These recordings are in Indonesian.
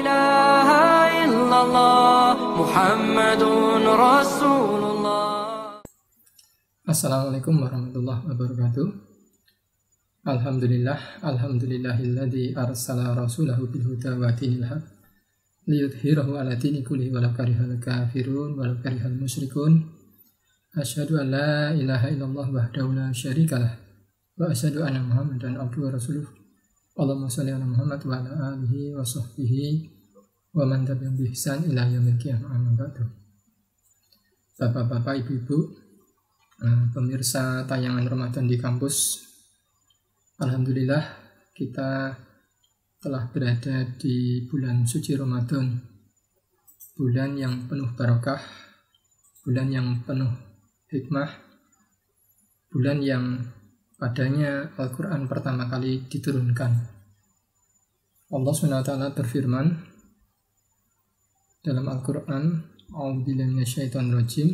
ilaha illallah Muhammadun Rasulullah. Assalamualaikum warahmatullahi wabarakatuh. Alhamdulillah Alhamdulillahilladzi arsala rasulahu bilhuda wa dinil haq liyudhirahu ala dini kulli walau karihal kafirun walau karihal musyrikun. Asyhadu an la ilaha illallah wahdahu la syarikalah wa asyhadu anna Muhammadan abduhu wa rasuluh. Allahumma shalli ala Muhammad wa ala alihi wa sahbihi wa man tabi'ahum bi ihsan ila yaumil qiyamah amma ba'du. Bapak-bapak, ibu-ibu, Eh, pemirsa tayangan Ramadan di kampus. Alhamdulillah kita telah berada di bulan suci Ramadan. Bulan yang penuh barokah, bulan yang penuh hikmah, bulan yang padanya Al-Quran pertama kali diturunkan. Allah SWT berfirman dalam Al-Quran, A'udzubillahi rajim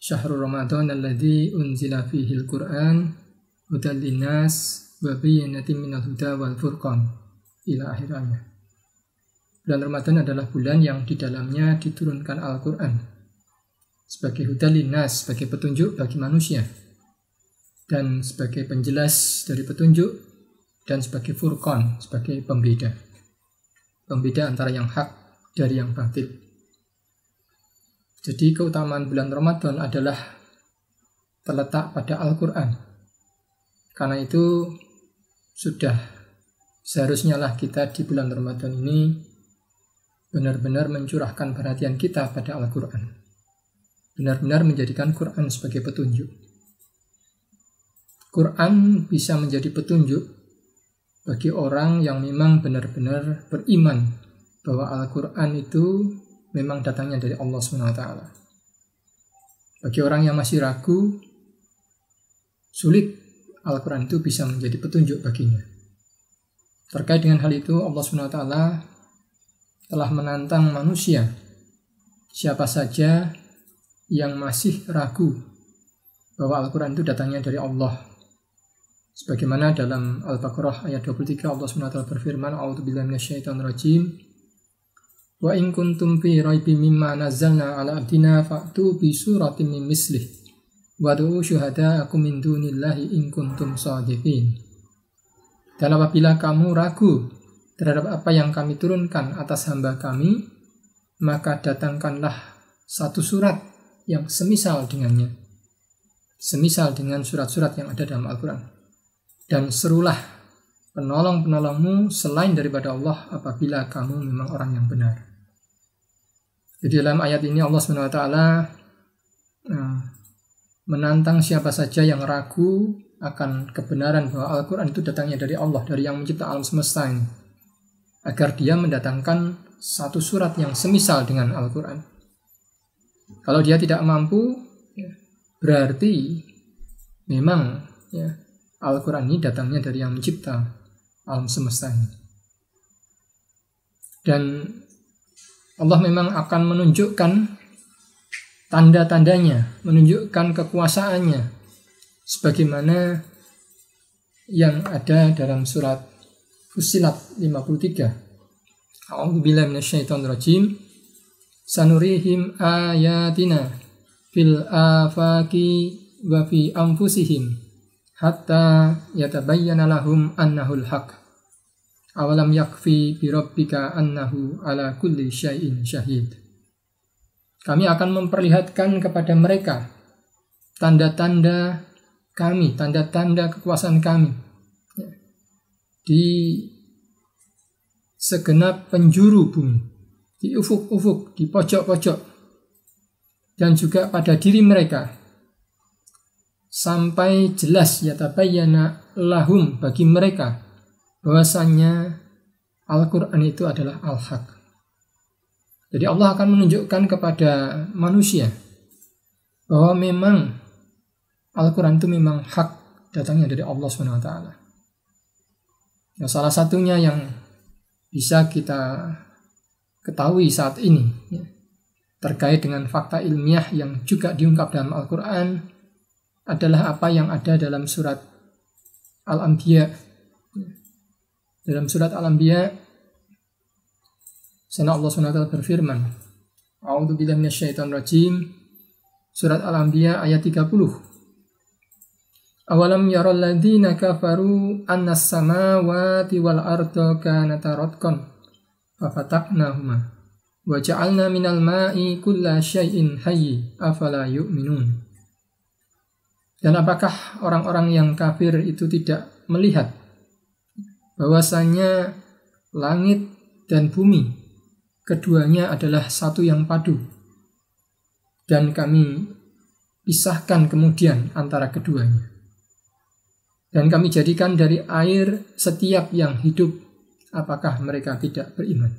Syahrul Ramadan alladzi unzila fihi al-Qur'an hudal linnas wa bayyinatin minal huda wal furqan ila akhir ayat. Bulan Ramadan adalah bulan yang di dalamnya diturunkan Al-Quran sebagai hudal linnas, sebagai petunjuk bagi manusia dan sebagai penjelas dari petunjuk dan sebagai furqan, sebagai pembeda. Pembeda antara yang hak dari yang batil. Jadi keutamaan bulan Ramadan adalah terletak pada Al-Quran. Karena itu sudah seharusnya lah kita di bulan Ramadan ini benar-benar mencurahkan perhatian kita pada Al-Quran. Benar-benar menjadikan Quran sebagai petunjuk. Quran bisa menjadi petunjuk bagi orang yang memang benar-benar beriman bahwa Al-Quran itu memang datangnya dari Allah SWT. Bagi orang yang masih ragu, sulit Al-Quran itu bisa menjadi petunjuk baginya. Terkait dengan hal itu, Allah SWT telah menantang manusia, siapa saja yang masih ragu bahwa Al-Quran itu datangnya dari Allah. Sebagaimana dalam Al-Baqarah ayat 23 Allah SWT berfirman, A'udzubillahi minasyaitonirrajim. Wa in kuntum fi raibin mimma nazzalna ala abdina fa'tu bi suratin min mislih wa du'u syuhada'akum min dunillahi in kuntum shadiqin. Dan apabila kamu ragu terhadap apa yang kami turunkan atas hamba kami, maka datangkanlah satu surat yang semisal dengannya. Semisal dengan surat-surat yang ada dalam Al-Quran. Dan serulah penolong-penolongmu selain daripada Allah apabila kamu memang orang yang benar. Jadi dalam ayat ini Allah SWT nah, menantang siapa saja yang ragu akan kebenaran bahwa Al-Quran itu datangnya dari Allah, dari yang mencipta alam semesta ini. Agar dia mendatangkan satu surat yang semisal dengan Al-Quran. Kalau dia tidak mampu, ya, berarti memang ya, Al-Quran ini datangnya dari yang mencipta alam semesta ini. Dan Allah memang akan menunjukkan tanda-tandanya, menunjukkan kekuasaannya sebagaimana yang ada dalam surat Fusilat 53. A'udzubillahi minasyaitonirrajim. Sanurihim ayatina fil afaki wa fi anfusihim hatta yatabayyana lahum annahul haqq. Awalam yakfi birabbika annahu ala kulli syai'in syahid. Kami akan memperlihatkan kepada mereka tanda-tanda kami, tanda-tanda kekuasaan kami ya. di segenap penjuru bumi, di ufuk-ufuk, di pojok-pojok, dan juga pada diri mereka sampai jelas ya tabayyana lahum bagi mereka bahwasanya Al-Quran itu adalah Al-Haq. Jadi Allah akan menunjukkan kepada manusia bahwa memang Al-Quran itu memang hak datangnya dari Allah SWT. Nah, salah satunya yang bisa kita ketahui saat ini ya, terkait dengan fakta ilmiah yang juga diungkap dalam Al-Quran adalah apa yang ada dalam surat Al-Anbiya dalam surat Al-Anbiya Sana Allah SWT berfirman, A'udzu billahi minasyaitonir rajim. Surat Al-Anbiya ayat 30. Awalam yaral ladzina kafaru annas samawati wal arda kanata ratqan fafataqnahuma wa ja'alna minal ma'i kulla syai'in hayy afala yu'minun. Dan apakah orang-orang yang kafir itu tidak melihat bahwasanya langit dan bumi keduanya adalah satu yang padu? Dan kami pisahkan kemudian antara keduanya. Dan kami jadikan dari air setiap yang hidup apakah mereka tidak beriman?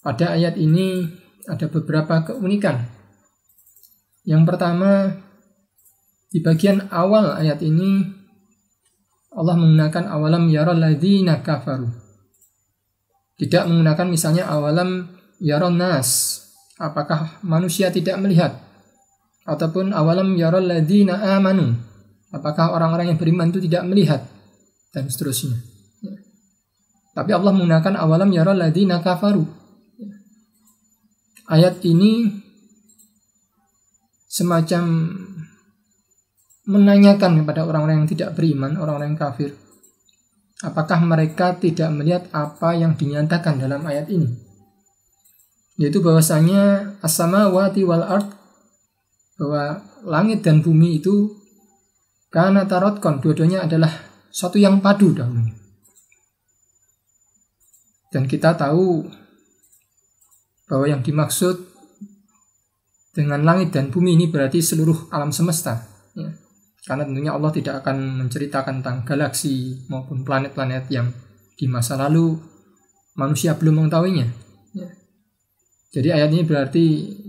Pada ayat ini ada beberapa keunikan yang pertama di bagian awal ayat ini Allah menggunakan awalam yaral ladzina kafaru tidak menggunakan misalnya awalam yaron nas. Apakah manusia tidak melihat? Ataupun awalam yaron ladina amanu. Apakah orang-orang yang beriman itu tidak melihat? Dan seterusnya. Ya. Tapi Allah menggunakan awalam yaron ladina kafaru. Ya. Ayat ini semacam menanyakan kepada orang-orang yang tidak beriman, orang-orang kafir, Apakah mereka tidak melihat apa yang dinyatakan dalam ayat ini? Yaitu bahwasanya asama wati wal art bahwa langit dan bumi itu karena tarotkon dua-duanya adalah satu yang padu dahulunya. Dan kita tahu bahwa yang dimaksud dengan langit dan bumi ini berarti seluruh alam semesta. Ya. Karena tentunya Allah tidak akan menceritakan tentang galaksi maupun planet-planet yang di masa lalu manusia belum mengetahuinya. Ya. Jadi ayat ini berarti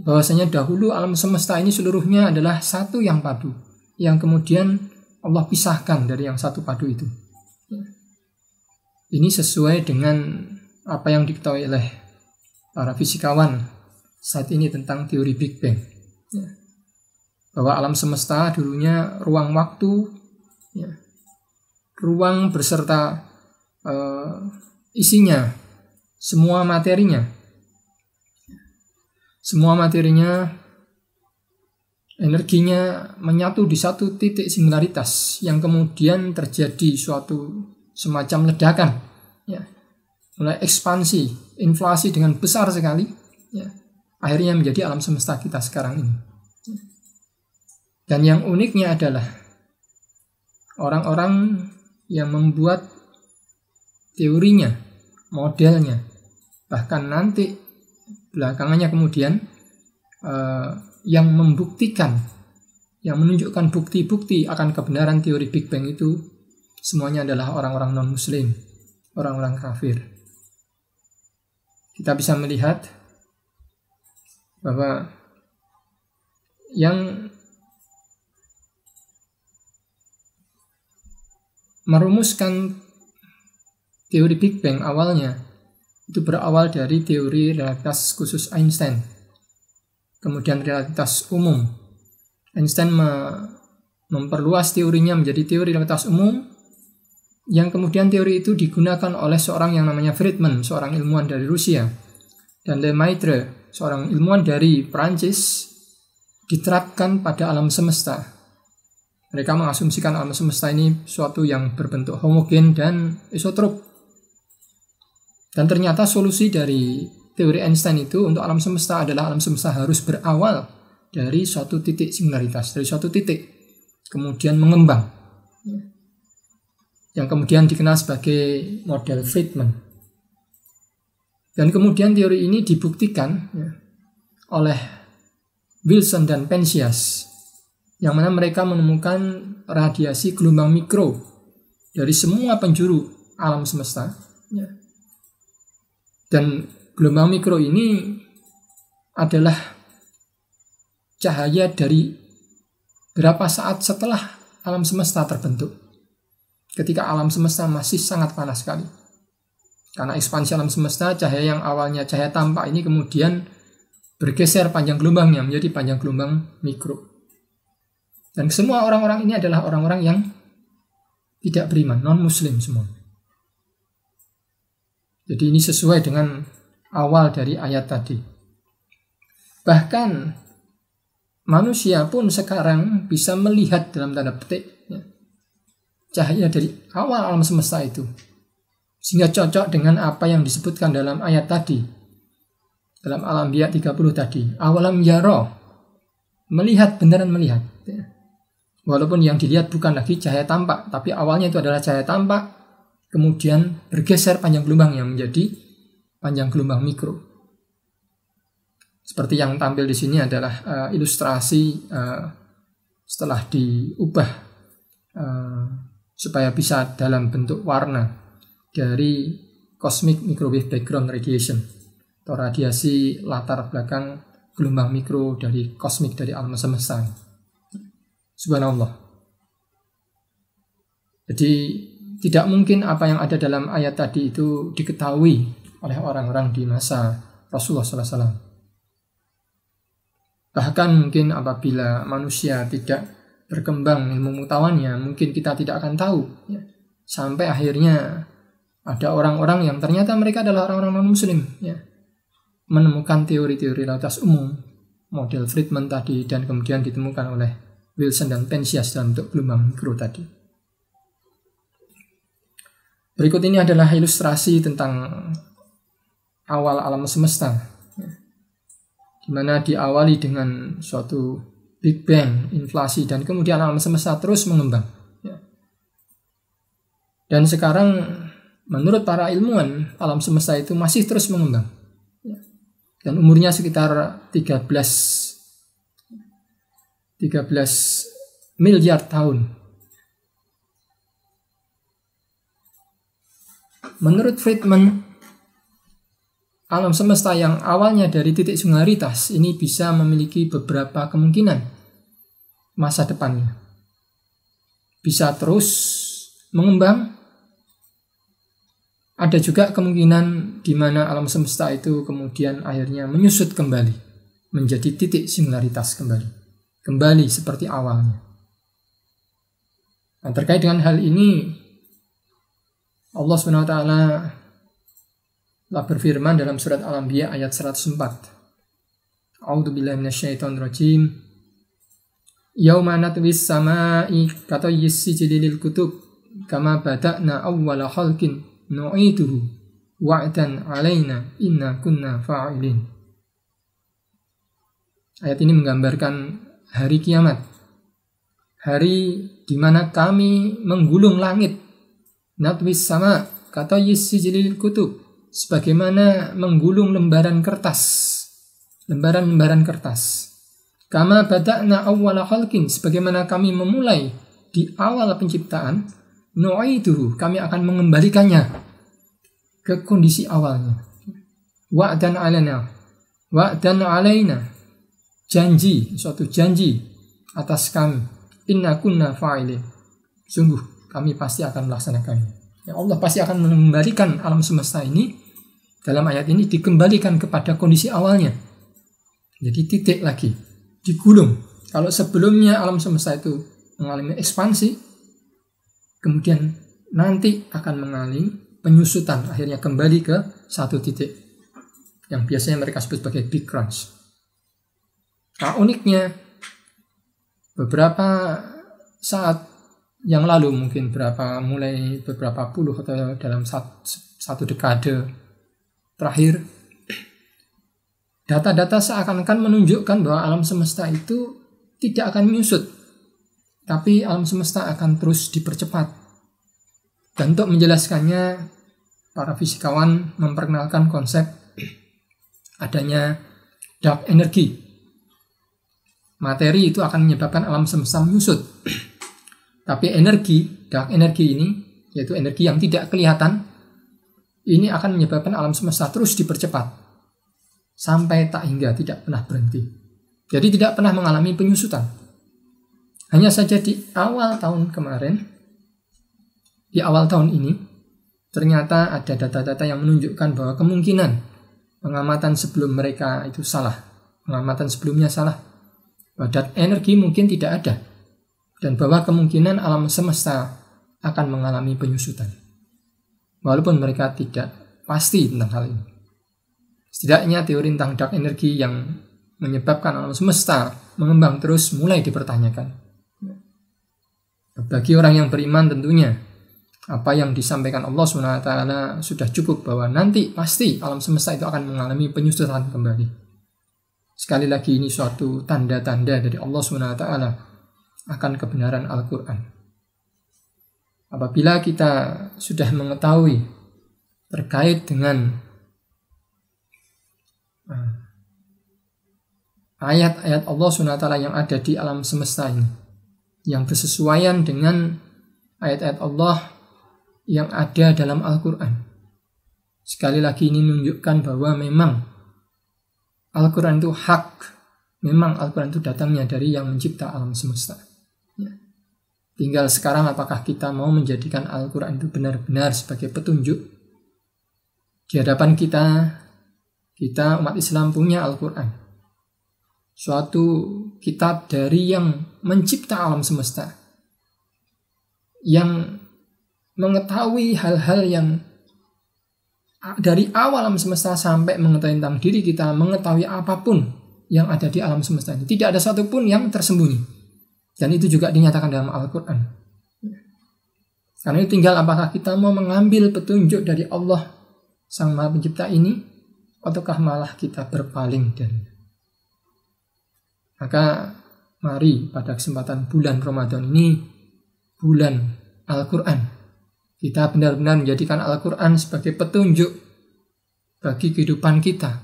bahwasanya dahulu alam semesta ini seluruhnya adalah satu yang padu, yang kemudian Allah pisahkan dari yang satu padu itu. Ya. Ini sesuai dengan apa yang diketahui oleh para fisikawan saat ini tentang teori Big Bang. Ya. Bahwa alam semesta dulunya ruang waktu, ya, ruang beserta uh, isinya, semua materinya, semua materinya, energinya menyatu di satu titik singularitas yang kemudian terjadi suatu semacam ledakan, ya, mulai ekspansi, inflasi dengan besar sekali, ya, akhirnya menjadi alam semesta kita sekarang ini. Dan yang uniknya adalah orang-orang yang membuat teorinya, modelnya, bahkan nanti belakangannya kemudian uh, yang membuktikan, yang menunjukkan bukti-bukti akan kebenaran teori Big Bang itu semuanya adalah orang-orang non-Muslim, orang-orang kafir. Kita bisa melihat bahwa yang merumuskan teori Big Bang awalnya itu berawal dari teori relativitas khusus Einstein. Kemudian relativitas umum. Einstein me memperluas teorinya menjadi teori relativitas umum yang kemudian teori itu digunakan oleh seorang yang namanya Friedman, seorang ilmuwan dari Rusia, dan Lemaitre, seorang ilmuwan dari Prancis, diterapkan pada alam semesta mereka mengasumsikan alam semesta ini suatu yang berbentuk homogen dan isotrop. Dan ternyata solusi dari teori Einstein itu untuk alam semesta adalah alam semesta harus berawal dari suatu titik singularitas, dari suatu titik, kemudian mengembang. Yang kemudian dikenal sebagai model Friedman. Dan kemudian teori ini dibuktikan ya, oleh Wilson dan Penzias yang mana mereka menemukan radiasi gelombang mikro dari semua penjuru alam semesta. Ya. Dan gelombang mikro ini adalah cahaya dari berapa saat setelah alam semesta terbentuk. Ketika alam semesta masih sangat panas sekali. Karena ekspansi alam semesta, cahaya yang awalnya cahaya tampak ini kemudian bergeser panjang gelombangnya menjadi panjang gelombang mikro. Dan semua orang-orang ini adalah orang-orang yang tidak beriman, non-muslim semua. Jadi ini sesuai dengan awal dari ayat tadi. Bahkan manusia pun sekarang bisa melihat dalam tanda petik ya, cahaya dari awal alam semesta itu. Sehingga cocok dengan apa yang disebutkan dalam ayat tadi. Dalam alam biak 30 tadi. Awalam yaro. Melihat, beneran melihat. Walaupun yang dilihat bukan lagi cahaya tampak. Tapi awalnya itu adalah cahaya tampak. Kemudian bergeser panjang gelombang yang menjadi panjang gelombang mikro. Seperti yang tampil di sini adalah uh, ilustrasi uh, setelah diubah uh, supaya bisa dalam bentuk warna dari cosmic microwave background radiation atau radiasi latar belakang gelombang mikro dari kosmik dari alam semesta. Subhanallah. Jadi tidak mungkin apa yang ada dalam ayat tadi itu diketahui oleh orang-orang di masa Rasulullah SAW. Bahkan mungkin apabila manusia tidak berkembang ilmu pengetahuannya, mungkin kita tidak akan tahu. Ya. Sampai akhirnya ada orang-orang yang ternyata mereka adalah orang-orang non-muslim. Ya. Menemukan teori-teori relatas umum, model Friedman tadi, dan kemudian ditemukan oleh Wilson dan Penzias dalam bentuk gelombang mikro tadi. Berikut ini adalah ilustrasi tentang awal alam semesta. Ya. Di mana diawali dengan suatu Big Bang, inflasi, dan kemudian alam semesta terus mengembang. Ya. Dan sekarang menurut para ilmuwan, alam semesta itu masih terus mengembang. Ya. Dan umurnya sekitar 13 13 miliar tahun. Menurut Friedman, alam semesta yang awalnya dari titik singularitas ini bisa memiliki beberapa kemungkinan masa depannya. Bisa terus mengembang. Ada juga kemungkinan di mana alam semesta itu kemudian akhirnya menyusut kembali menjadi titik singularitas kembali. Kembali seperti awalnya. Nah, terkait dengan hal ini Allah SWT Allah berfirman dalam surat Al-Anbiya ayat 104. A'udzu billahi minasyaitonir rajim. Yauma natwis sama'i katayis sijilil kutub kama bada'na awwala khalqin nu'iduhu wa'dan 'alaina inna kunna fa'ilin. Ayat ini menggambarkan hari kiamat. Hari di mana kami menggulung langit. Natwis sama kata sijilil kutub sebagaimana menggulung lembaran kertas. Lembaran-lembaran kertas. Kama bada'na awwala khalqin sebagaimana kami memulai di awal penciptaan, nu'iduhu kami akan mengembalikannya ke kondisi awalnya. Wa'dan alana. Wa'dan alaina. Janji, suatu janji atas kami. Inna kunna fa'ilin. Sungguh kami pasti akan melaksanakannya. Ya Allah pasti akan mengembalikan alam semesta ini dalam ayat ini dikembalikan kepada kondisi awalnya. Jadi titik lagi, digulung. Kalau sebelumnya alam semesta itu mengalami ekspansi, kemudian nanti akan mengalami penyusutan, akhirnya kembali ke satu titik yang biasanya mereka sebut sebagai big crunch. Nah uniknya, beberapa saat yang lalu mungkin berapa mulai beberapa puluh atau dalam satu, satu dekade terakhir data-data seakan-akan menunjukkan bahwa alam semesta itu tidak akan menyusut tapi alam semesta akan terus dipercepat dan untuk menjelaskannya para fisikawan memperkenalkan konsep adanya dark energy materi itu akan menyebabkan alam semesta menyusut tapi energi dark energy ini yaitu energi yang tidak kelihatan ini akan menyebabkan alam semesta terus dipercepat sampai tak hingga tidak pernah berhenti. Jadi tidak pernah mengalami penyusutan. Hanya saja di awal tahun kemarin, di awal tahun ini, ternyata ada data-data yang menunjukkan bahwa kemungkinan pengamatan sebelum mereka itu salah. Pengamatan sebelumnya salah. Bahwa energi mungkin tidak ada. Dan bahwa kemungkinan alam semesta akan mengalami penyusutan walaupun mereka tidak pasti tentang hal ini. Setidaknya teori tentang dark energy yang menyebabkan alam semesta mengembang terus mulai dipertanyakan. Bagi orang yang beriman tentunya apa yang disampaikan Allah SWT sudah cukup bahwa nanti pasti alam semesta itu akan mengalami penyusutan kembali. Sekali lagi ini suatu tanda-tanda dari Allah SWT akan kebenaran Al-Quran. Apabila kita sudah mengetahui terkait dengan uh, ayat-ayat Allah SWT yang ada di alam semesta ini, yang bersesuaian dengan ayat-ayat Allah yang ada dalam Al-Quran. Sekali lagi ini menunjukkan bahwa memang Al-Quran itu hak. Memang Al-Quran itu datangnya dari yang mencipta alam semesta. Ya. Tinggal sekarang apakah kita mau menjadikan Al-Quran itu benar-benar sebagai petunjuk. Di hadapan kita, kita umat Islam punya Al-Quran. Suatu kitab dari yang mencipta alam semesta. Yang mengetahui hal-hal yang dari awal alam semesta sampai mengetahui tentang diri kita, mengetahui apa pun yang ada di alam semesta ini. Tidak ada satupun yang tersembunyi. Dan itu juga dinyatakan dalam Al-Quran. Karena itu tinggal apakah kita mau mengambil petunjuk dari Allah Sang Maha Pencipta ini, ataukah malah kita berpaling dari Maka mari pada kesempatan bulan Ramadan ini, bulan Al-Quran, kita benar-benar menjadikan Al-Quran sebagai petunjuk bagi kehidupan kita,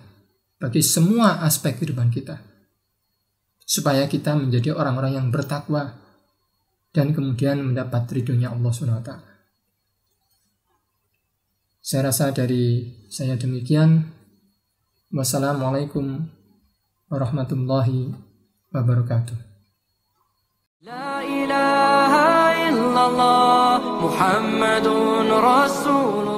bagi semua aspek kehidupan kita. Supaya kita menjadi orang-orang yang bertakwa dan kemudian mendapat ridhonya Allah SWT. Saya rasa dari saya demikian. Wassalamualaikum warahmatullahi wabarakatuh. الله محمد رسول الله